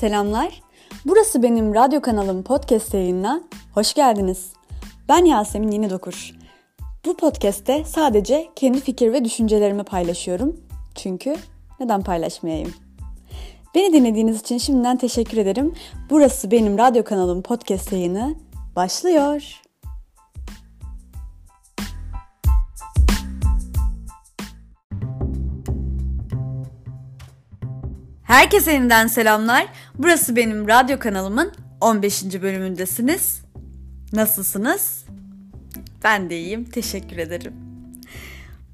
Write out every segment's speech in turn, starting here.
Selamlar. Burası benim radyo kanalım podcast yayınına. Hoş geldiniz. Ben Yasemin Yeni Dokur. Bu podcast'te sadece kendi fikir ve düşüncelerimi paylaşıyorum. Çünkü neden paylaşmayayım? Beni dinlediğiniz için şimdiden teşekkür ederim. Burası benim radyo kanalım podcast yayını başlıyor. Herkese yeniden selamlar. Burası benim radyo kanalımın 15. bölümündesiniz. Nasılsınız? Ben de iyiyim. Teşekkür ederim.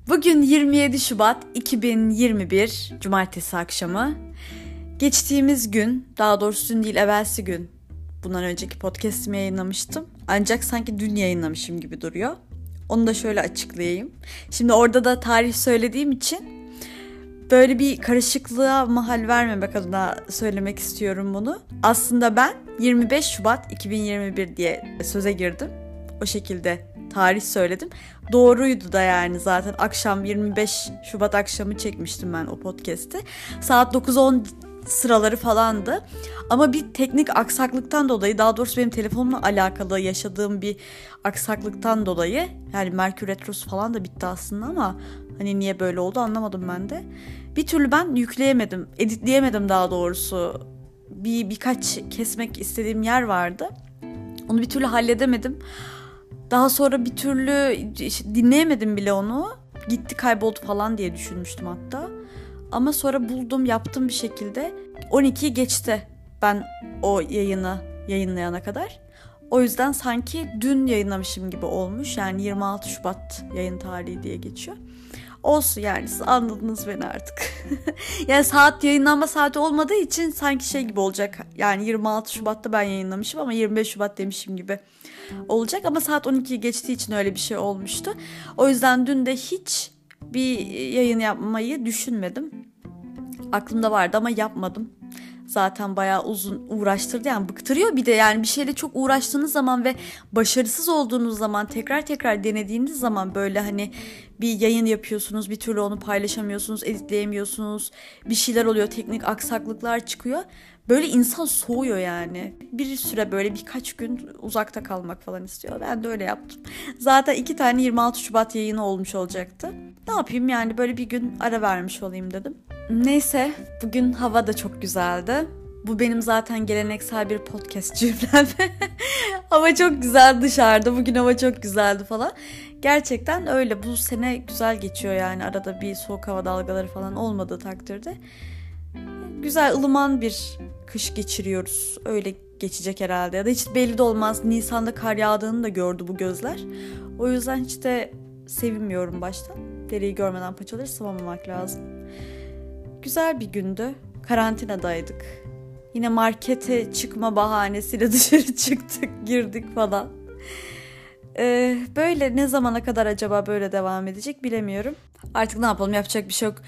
Bugün 27 Şubat 2021 Cumartesi akşamı. Geçtiğimiz gün, daha doğrusu dün değil evvelsi gün bundan önceki podcast'imi yayınlamıştım. Ancak sanki dün yayınlamışım gibi duruyor. Onu da şöyle açıklayayım. Şimdi orada da tarih söylediğim için böyle bir karışıklığa mahal vermemek adına söylemek istiyorum bunu. Aslında ben 25 Şubat 2021 diye söze girdim. O şekilde tarih söyledim. Doğruydu da yani zaten akşam 25 Şubat akşamı çekmiştim ben o podcast'i. Saat 9-10 sıraları falandı. Ama bir teknik aksaklıktan dolayı daha doğrusu benim telefonumla alakalı yaşadığım bir aksaklıktan dolayı yani Merkür Retrosu falan da bitti aslında ama hani niye böyle oldu anlamadım ben de. Bir türlü ben yükleyemedim, editleyemedim daha doğrusu. Bir birkaç kesmek istediğim yer vardı. Onu bir türlü halledemedim. Daha sonra bir türlü dinleyemedim bile onu. Gitti kayboldu falan diye düşünmüştüm hatta. Ama sonra buldum yaptım bir şekilde. 12 geçti ben o yayını yayınlayana kadar. O yüzden sanki dün yayınlamışım gibi olmuş. Yani 26 Şubat yayın tarihi diye geçiyor. Olsun yani siz anladınız beni artık. yani saat yayınlanma saati olmadığı için sanki şey gibi olacak. Yani 26 Şubat'ta ben yayınlamışım ama 25 Şubat demişim gibi olacak. Ama saat 12'yi geçtiği için öyle bir şey olmuştu. O yüzden dün de hiç bir yayın yapmayı düşünmedim. Aklımda vardı ama yapmadım. Zaten bayağı uzun uğraştırdı yani bıktırıyor bir de yani bir şeyle çok uğraştığınız zaman ve başarısız olduğunuz zaman tekrar tekrar denediğiniz zaman böyle hani bir yayın yapıyorsunuz bir türlü onu paylaşamıyorsunuz editleyemiyorsunuz bir şeyler oluyor teknik aksaklıklar çıkıyor böyle insan soğuyor yani. Bir süre böyle birkaç gün uzakta kalmak falan istiyor. Ben de öyle yaptım. Zaten iki tane 26 Şubat yayını olmuş olacaktı. Ne yapayım yani böyle bir gün ara vermiş olayım dedim. Neyse bugün hava da çok güzeldi. Bu benim zaten geleneksel bir podcast cümlem. hava çok güzel dışarıda. Bugün hava çok güzeldi falan. Gerçekten öyle. Bu sene güzel geçiyor yani. Arada bir soğuk hava dalgaları falan olmadığı takdirde. Güzel ılıman bir kış geçiriyoruz. Öyle geçecek herhalde. Ya da hiç belli de olmaz. Nisan'da kar yağdığını da gördü bu gözler. O yüzden hiç de sevinmiyorum baştan. Dereyi görmeden paçaları sıvamamak lazım. Güzel bir gündü. Karantinadaydık. Yine markete çıkma bahanesiyle dışarı çıktık, girdik falan. Ee, böyle ne zamana kadar acaba böyle devam edecek bilemiyorum. Artık ne yapalım yapacak bir şey yok.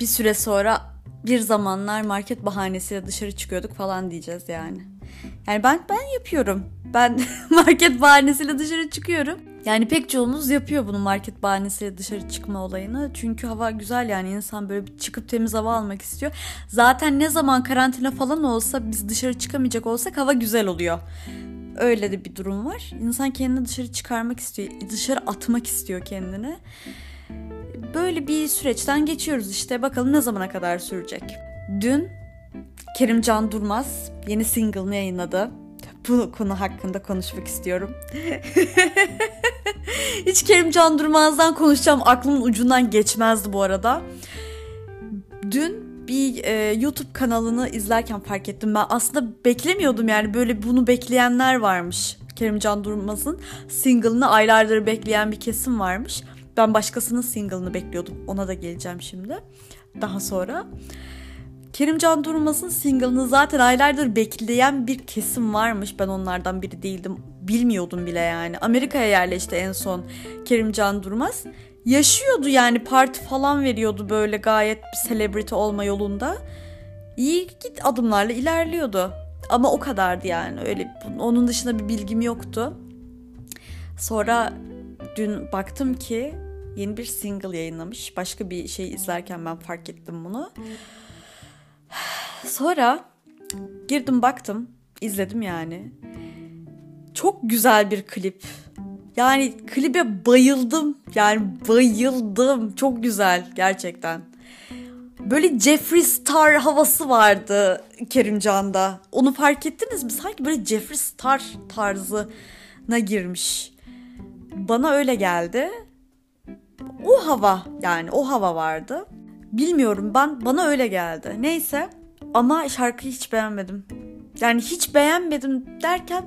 Bir süre sonra bir zamanlar market bahanesiyle dışarı çıkıyorduk falan diyeceğiz yani. Yani ben ben yapıyorum. Ben market bahanesiyle dışarı çıkıyorum. Yani pek çoğumuz yapıyor bunu market bahanesiyle dışarı çıkma olayını. Çünkü hava güzel yani insan böyle bir çıkıp temiz hava almak istiyor. Zaten ne zaman karantina falan olsa biz dışarı çıkamayacak olsak hava güzel oluyor. Öyle de bir durum var. İnsan kendini dışarı çıkarmak istiyor. Dışarı atmak istiyor kendini. Böyle bir süreçten geçiyoruz işte. Bakalım ne zamana kadar sürecek. Dün Kerimcan Durmaz yeni single'ını yayınladı. Bu konu hakkında konuşmak istiyorum. Hiç Kerimcan Durmaz'dan konuşacağım aklımın ucundan geçmezdi bu arada. Dün bir e, YouTube kanalını izlerken fark ettim. Ben aslında beklemiyordum yani böyle bunu bekleyenler varmış. Kerimcan Durmaz'ın single'ını aylardır bekleyen bir kesim varmış. Ben başkasının single'ını bekliyordum. Ona da geleceğim şimdi. Daha sonra. Kerimcan Durmaz'ın single'ını zaten aylardır bekleyen bir kesim varmış. Ben onlardan biri değildim. Bilmiyordum bile yani. Amerika'ya yerleşti en son Kerimcan Durmaz. Yaşıyordu yani parti falan veriyordu böyle gayet bir celebrity olma yolunda. İyi git adımlarla ilerliyordu. Ama o kadardı yani öyle onun dışında bir bilgim yoktu. Sonra dün baktım ki yeni bir single yayınlamış. Başka bir şey izlerken ben fark ettim bunu. Sonra Girdim baktım, izledim yani. Çok güzel bir klip. Yani klibe bayıldım. Yani bayıldım. Çok güzel gerçekten. Böyle Jeffree Star havası vardı Kerimcan'da. Onu fark ettiniz mi? Sanki böyle Jeffree Star tarzına girmiş. Bana öyle geldi. O hava yani o hava vardı. Bilmiyorum ben bana öyle geldi. Neyse ama şarkıyı hiç beğenmedim. Yani hiç beğenmedim derken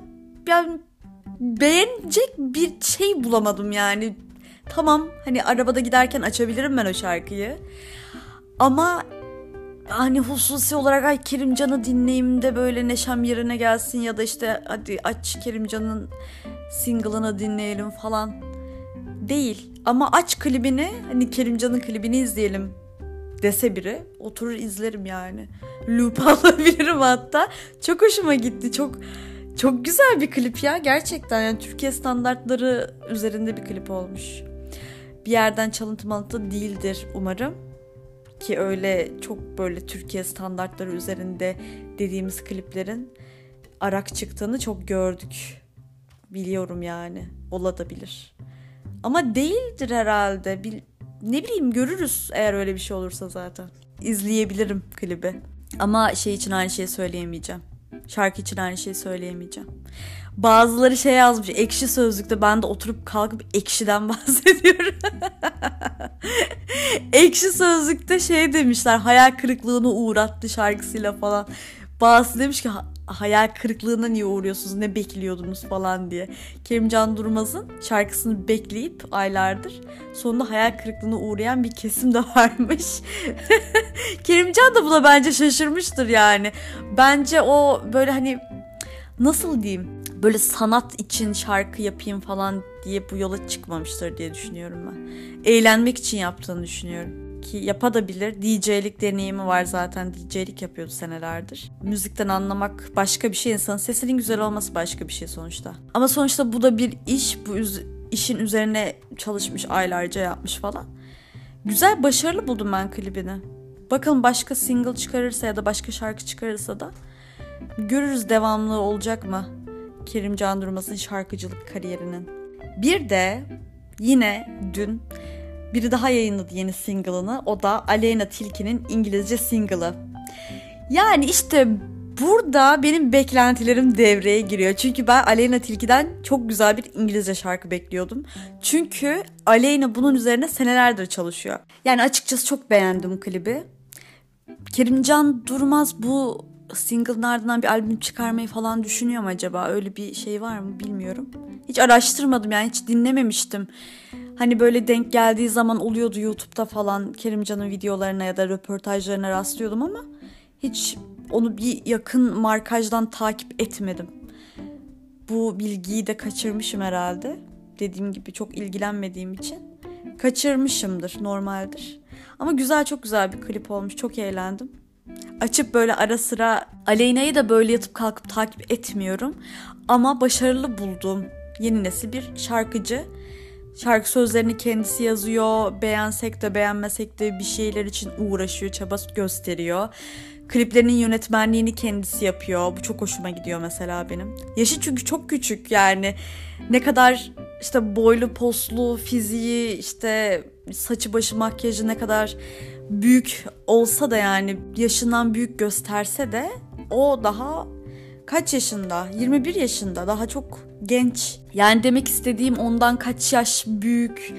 yani beğenecek bir şey bulamadım yani. Tamam hani arabada giderken açabilirim ben o şarkıyı. Ama hani hususi olarak ay Kerimcan'ı dinleyeyim de böyle neşem yerine gelsin ya da işte hadi aç Kerimcan'ın single'ını dinleyelim falan değil. Ama aç klibini hani Kerimcan'ın klibini izleyelim dese biri oturur izlerim yani. Loop alabilirim hatta. Çok hoşuma gitti. Çok çok güzel bir klip ya gerçekten. Yani Türkiye standartları üzerinde bir klip olmuş. Bir yerden çalıntı malıntı değildir umarım. Ki öyle çok böyle Türkiye standartları üzerinde dediğimiz kliplerin arak çıktığını çok gördük. Biliyorum yani. Olabilir. Ama değildir herhalde. Bil ne bileyim görürüz eğer öyle bir şey olursa zaten. İzleyebilirim klibi. Ama şey için aynı şeyi söyleyemeyeceğim. Şarkı için aynı şeyi söyleyemeyeceğim. Bazıları şey yazmış ekşi sözlükte ben de oturup kalkıp ekşiden bahsediyorum. ekşi sözlükte şey demişler hayal kırıklığına uğrattı şarkısıyla falan. Bazısı demiş ki hayal kırıklığına niye uğruyorsunuz ne bekliyordunuz falan diye. Kerimcan Durmaz'ın şarkısını bekleyip aylardır sonunda hayal kırıklığına uğrayan bir kesim de varmış. Kerimcan da buna bence şaşırmıştır yani. Bence o böyle hani nasıl diyeyim böyle sanat için şarkı yapayım falan diye bu yola çıkmamıştır diye düşünüyorum ben. Eğlenmek için yaptığını düşünüyorum ki yapabilir. DJ'lik deneyimi var zaten. DJ'lik yapıyordu senelerdir. Müzikten anlamak başka bir şey. insanın sesinin güzel olması başka bir şey sonuçta. Ama sonuçta bu da bir iş. Bu işin üzerine çalışmış aylarca yapmış falan. Güzel başarılı buldum ben klibini. Bakın başka single çıkarırsa ya da başka şarkı çıkarırsa da görürüz devamlı olacak mı? Kerim Can Durmaz'ın şarkıcılık kariyerinin. Bir de yine dün biri daha yayınladı yeni single'ını. O da Aleyna Tilki'nin İngilizce single'ı. Yani işte burada benim beklentilerim devreye giriyor. Çünkü ben Aleyna Tilki'den çok güzel bir İngilizce şarkı bekliyordum. Çünkü Aleyna bunun üzerine senelerdir çalışıyor. Yani açıkçası çok beğendim klibi. Kerimcan Durmaz bu single'ın ardından bir albüm çıkarmayı falan düşünüyor mu acaba? Öyle bir şey var mı bilmiyorum. Hiç araştırmadım yani hiç dinlememiştim. Hani böyle denk geldiği zaman oluyordu YouTube'da falan Kerimcan'ın videolarına ya da röportajlarına rastlıyordum ama hiç onu bir yakın markajdan takip etmedim. Bu bilgiyi de kaçırmışım herhalde. Dediğim gibi çok ilgilenmediğim için. Kaçırmışımdır normaldir. Ama güzel çok güzel bir klip olmuş. Çok eğlendim. Açıp böyle ara sıra Aleyna'yı da böyle yatıp kalkıp takip etmiyorum. Ama başarılı bulduğum yeni nesil bir şarkıcı. Şarkı sözlerini kendisi yazıyor. Beğensek de beğenmesek de bir şeyler için uğraşıyor, çaba gösteriyor. Kliplerinin yönetmenliğini kendisi yapıyor. Bu çok hoşuma gidiyor mesela benim. Yaşı çünkü çok küçük yani. Ne kadar işte boylu poslu, fiziği, işte saçı başı makyajı ne kadar büyük olsa da yani yaşından büyük gösterse de o daha kaç yaşında? 21 yaşında. Daha çok genç. Yani demek istediğim ondan kaç yaş büyük,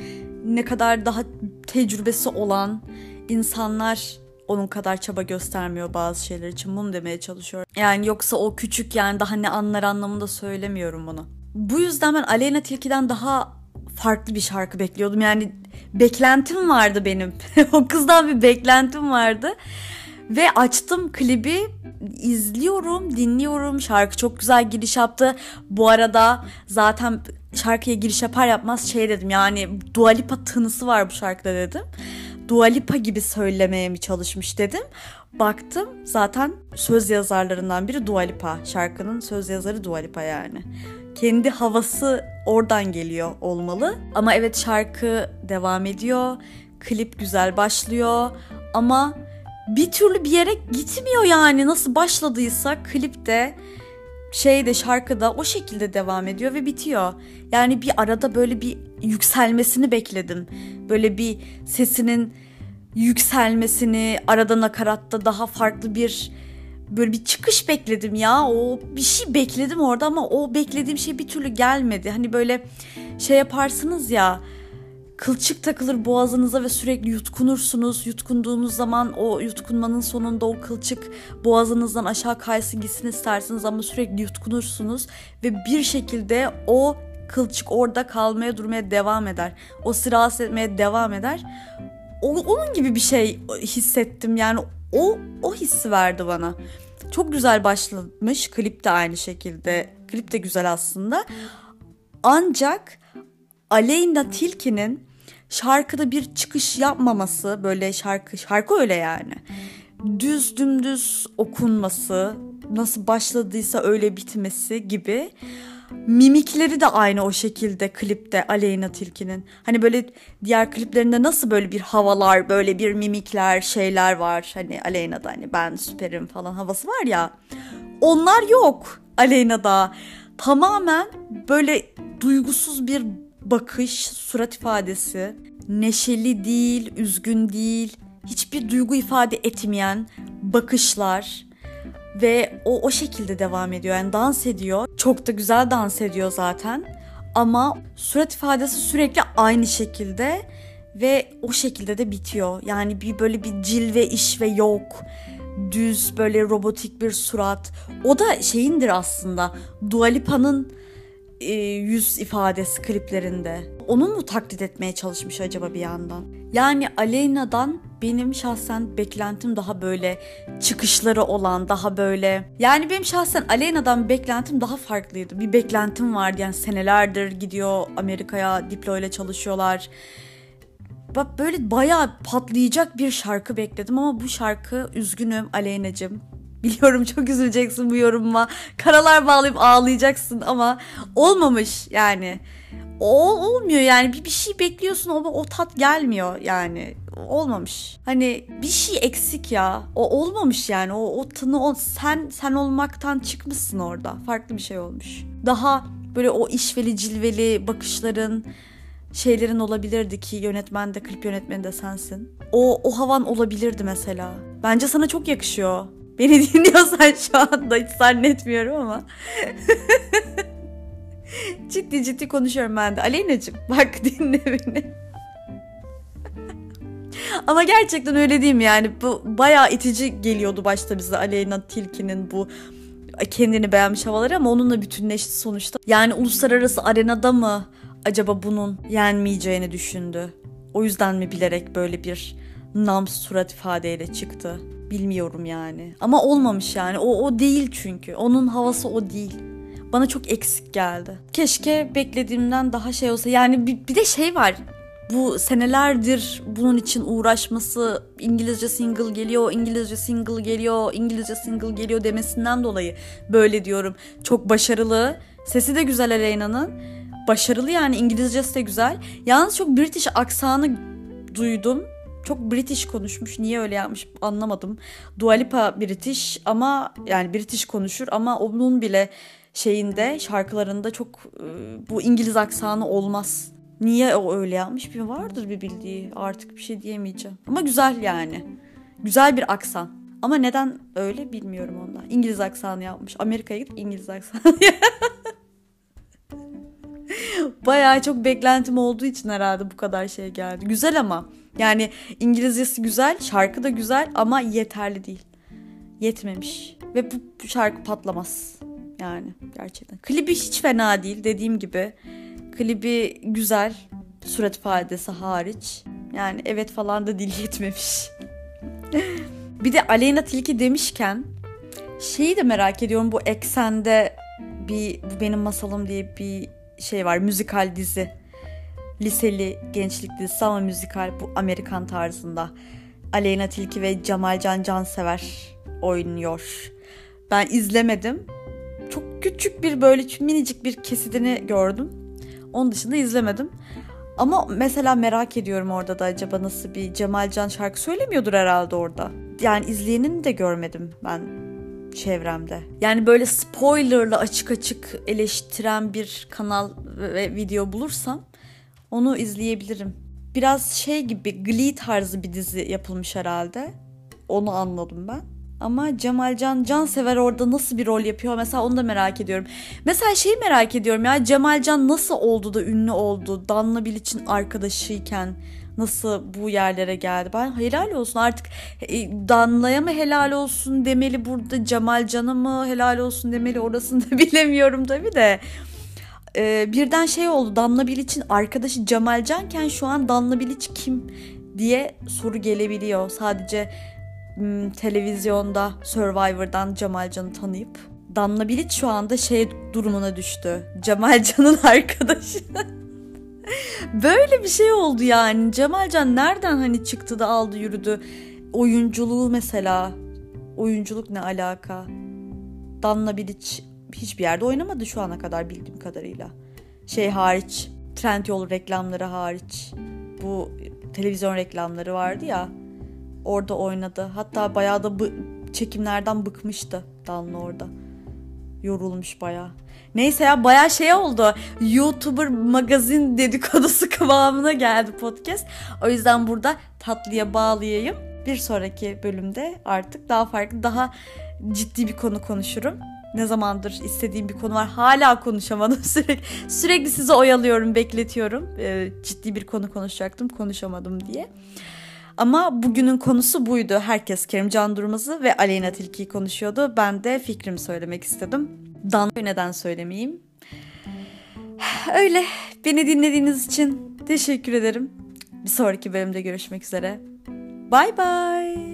ne kadar daha tecrübesi olan insanlar onun kadar çaba göstermiyor bazı şeyler için. Bunu demeye çalışıyorum. Yani yoksa o küçük yani daha ne anlar anlamında söylemiyorum bunu. Bu yüzden ben Aleyna Tilki'den daha farklı bir şarkı bekliyordum. Yani beklentim vardı benim. o kızdan bir beklentim vardı. Ve açtım klibi izliyorum, dinliyorum. Şarkı çok güzel giriş yaptı. Bu arada zaten şarkıya giriş yapar yapmaz şey dedim yani Dua Lipa tınısı var bu şarkıda dedim. Dua Lipa gibi söylemeye mi çalışmış dedim. Baktım zaten söz yazarlarından biri Dua Lipa. Şarkının söz yazarı Dua Lipa yani. Kendi havası oradan geliyor olmalı. Ama evet şarkı devam ediyor. Klip güzel başlıyor ama bir türlü bir yere gitmiyor yani. Nasıl başladıysa klipte şeyde şarkıda o şekilde devam ediyor ve bitiyor. Yani bir arada böyle bir yükselmesini bekledim. Böyle bir sesinin yükselmesini, arada nakaratta daha farklı bir böyle bir çıkış bekledim ya. O bir şey bekledim orada ama o beklediğim şey bir türlü gelmedi. Hani böyle şey yaparsınız ya kılçık takılır boğazınıza ve sürekli yutkunursunuz. Yutkunduğunuz zaman o yutkunmanın sonunda o kılçık boğazınızdan aşağı kaysın gitsin istersiniz ama sürekli yutkunursunuz ve bir şekilde o kılçık orada kalmaya durmaya devam eder. O sirayet etmeye devam eder. O, onun gibi bir şey hissettim yani o o hissi verdi bana. Çok güzel başlamış. Klip de aynı şekilde. Klip de güzel aslında. Ancak Aleyna Tilki'nin şarkıda bir çıkış yapmaması böyle şarkı şarkı öyle yani. Düz dümdüz okunması, nasıl başladıysa öyle bitmesi gibi mimikleri de aynı o şekilde klipte Aleyna Tilki'nin. Hani böyle diğer kliplerinde nasıl böyle bir havalar, böyle bir mimikler, şeyler var. Hani Aleyna'da hani ben süperim falan havası var ya. Onlar yok Aleyna'da. Tamamen böyle duygusuz bir bakış, surat ifadesi. Neşeli değil, üzgün değil, hiçbir duygu ifade etmeyen bakışlar ve o o şekilde devam ediyor. Yani dans ediyor. Çok da güzel dans ediyor zaten. Ama surat ifadesi sürekli aynı şekilde ve o şekilde de bitiyor. Yani bir böyle bir cilve iş ve yok. Düz böyle robotik bir surat. O da şeyindir aslında. Dua Lipa'nın e, yüz ifadesi kliplerinde. Onu mu taklit etmeye çalışmış acaba bir yandan? Yani Aleyna'dan benim şahsen beklentim daha böyle çıkışları olan, daha böyle... Yani benim şahsen Aleyna'dan beklentim daha farklıydı. Bir beklentim vardı yani senelerdir gidiyor Amerika'ya Diplo ile çalışıyorlar. Bak böyle bayağı patlayacak bir şarkı bekledim ama bu şarkı üzgünüm Aleyna'cım Biliyorum çok üzüleceksin bu yorumuma. Karalar bağlayıp ağlayacaksın ama olmamış yani. O olmuyor yani bir, bir şey bekliyorsun ama o tat gelmiyor yani olmamış. Hani bir şey eksik ya. O olmamış yani. O o tını o sen sen olmaktan çıkmışsın orada. Farklı bir şey olmuş. Daha böyle o işveli cilveli bakışların şeylerin olabilirdi ki yönetmen de klip yönetmeni de sensin. O o havan olabilirdi mesela. Bence sana çok yakışıyor. Beni dinliyorsan şu anda hiç zannetmiyorum ama. ciddi ciddi konuşuyorum ben de. Aleyna'cığım bak dinle beni. ama gerçekten öyle değil yani? Bu bayağı itici geliyordu başta bize Aleyna Tilki'nin bu kendini beğenmiş havaları ama onunla bütünleşti sonuçta. Yani uluslararası arenada mı acaba bunun yenmeyeceğini düşündü? O yüzden mi bilerek böyle bir nam surat ifadeyle çıktı? Bilmiyorum yani. Ama olmamış yani. O o değil çünkü. Onun havası o değil. Bana çok eksik geldi. Keşke beklediğimden daha şey olsa. Yani bir, bir de şey var. Bu senelerdir bunun için uğraşması, İngilizce single geliyor, İngilizce single geliyor, İngilizce single geliyor demesinden dolayı böyle diyorum. Çok başarılı. Sesi de güzel Aleyna'nın. Başarılı yani İngilizcesi de güzel. Yalnız çok British aksanı duydum çok British konuşmuş. Niye öyle yapmış anlamadım. Dua Lipa British ama yani British konuşur ama onun bile şeyinde şarkılarında çok e, bu İngiliz aksanı olmaz. Niye o öyle yapmış? Bir vardır bir bildiği. Artık bir şey diyemeyeceğim. Ama güzel yani. Güzel bir aksan. Ama neden öyle bilmiyorum ondan. İngiliz aksanı yapmış. Amerika'ya gidip İngiliz aksanı Bayağı çok beklentim olduğu için herhalde bu kadar şey geldi. Güzel ama. Yani İngilizcesi güzel, şarkı da güzel ama yeterli değil. Yetmemiş. Ve bu, bu şarkı patlamaz. Yani gerçekten. Klibi hiç fena değil dediğim gibi. Klibi güzel. Surat ifadesi hariç. Yani evet falan da dil yetmemiş. bir de Aleyna Tilki demişken şeyi de merak ediyorum bu eksende bir bu benim masalım diye bir şey var müzikal dizi. Liseli gençlik dizisi ama müzikal bu Amerikan tarzında. Aleyna Tilki ve Cemal Can Cansever oynuyor. Ben izlemedim. Çok küçük bir böyle minicik bir kesitini gördüm. Onun dışında izlemedim. Ama mesela merak ediyorum orada da acaba nasıl bir Cemal Can şarkı söylemiyordur herhalde orada. yani izleyenini de görmedim ben çevremde. Yani böyle spoilerla açık açık eleştiren bir kanal ve video bulursam onu izleyebilirim. Biraz şey gibi Glee tarzı bir dizi yapılmış herhalde. Onu anladım ben. Ama Cemalcan Cansever orada nasıl bir rol yapıyor mesela onu da merak ediyorum. Mesela şeyi merak ediyorum ya Cemalcan nasıl oldu da ünlü oldu? Danla Bilic'in arkadaşıyken nasıl bu yerlere geldi? Ben helal olsun artık e, Danla'ya mı helal olsun demeli burada Cemalcan'a mı helal olsun demeli orasını da bilemiyorum tabii de. Ee, birden şey oldu Danla Bilic'in arkadaşı Cemalcanken şu an Danla Bilic kim diye soru gelebiliyor. Sadece m, televizyonda Survivor'dan Cemalcan'ı tanıyıp Danla Bilic şu anda şey durumuna düştü. Cemalcan'ın arkadaşı. Böyle bir şey oldu yani. Cemalcan nereden hani çıktı da aldı yürüdü. Oyunculuğu mesela. Oyunculuk ne alaka? Danla Bilic hiçbir yerde oynamadı şu ana kadar bildiğim kadarıyla. Şey hariç, Trendyol reklamları hariç. Bu televizyon reklamları vardı ya. Orada oynadı. Hatta bayağı da bu çekimlerden bıkmıştı Danla orada. Yorulmuş bayağı. Neyse ya bayağı şey oldu. YouTuber magazin dedikodusu kıvamına geldi podcast. O yüzden burada tatlıya bağlayayım. Bir sonraki bölümde artık daha farklı, daha ciddi bir konu konuşurum. Ne zamandır istediğim bir konu var. Hala konuşamadım. Sürekli, sürekli sizi oyalıyorum, bekletiyorum. Ee, ciddi bir konu konuşacaktım, konuşamadım diye. Ama bugünün konusu buydu. Herkes Kerimcan Durmaz'ı ve Aleyna Tilki'yi konuşuyordu. Ben de fikrimi söylemek istedim. Danlo'yu neden söylemeyeyim? Öyle. Beni dinlediğiniz için teşekkür ederim. Bir sonraki bölümde görüşmek üzere. Bye bye.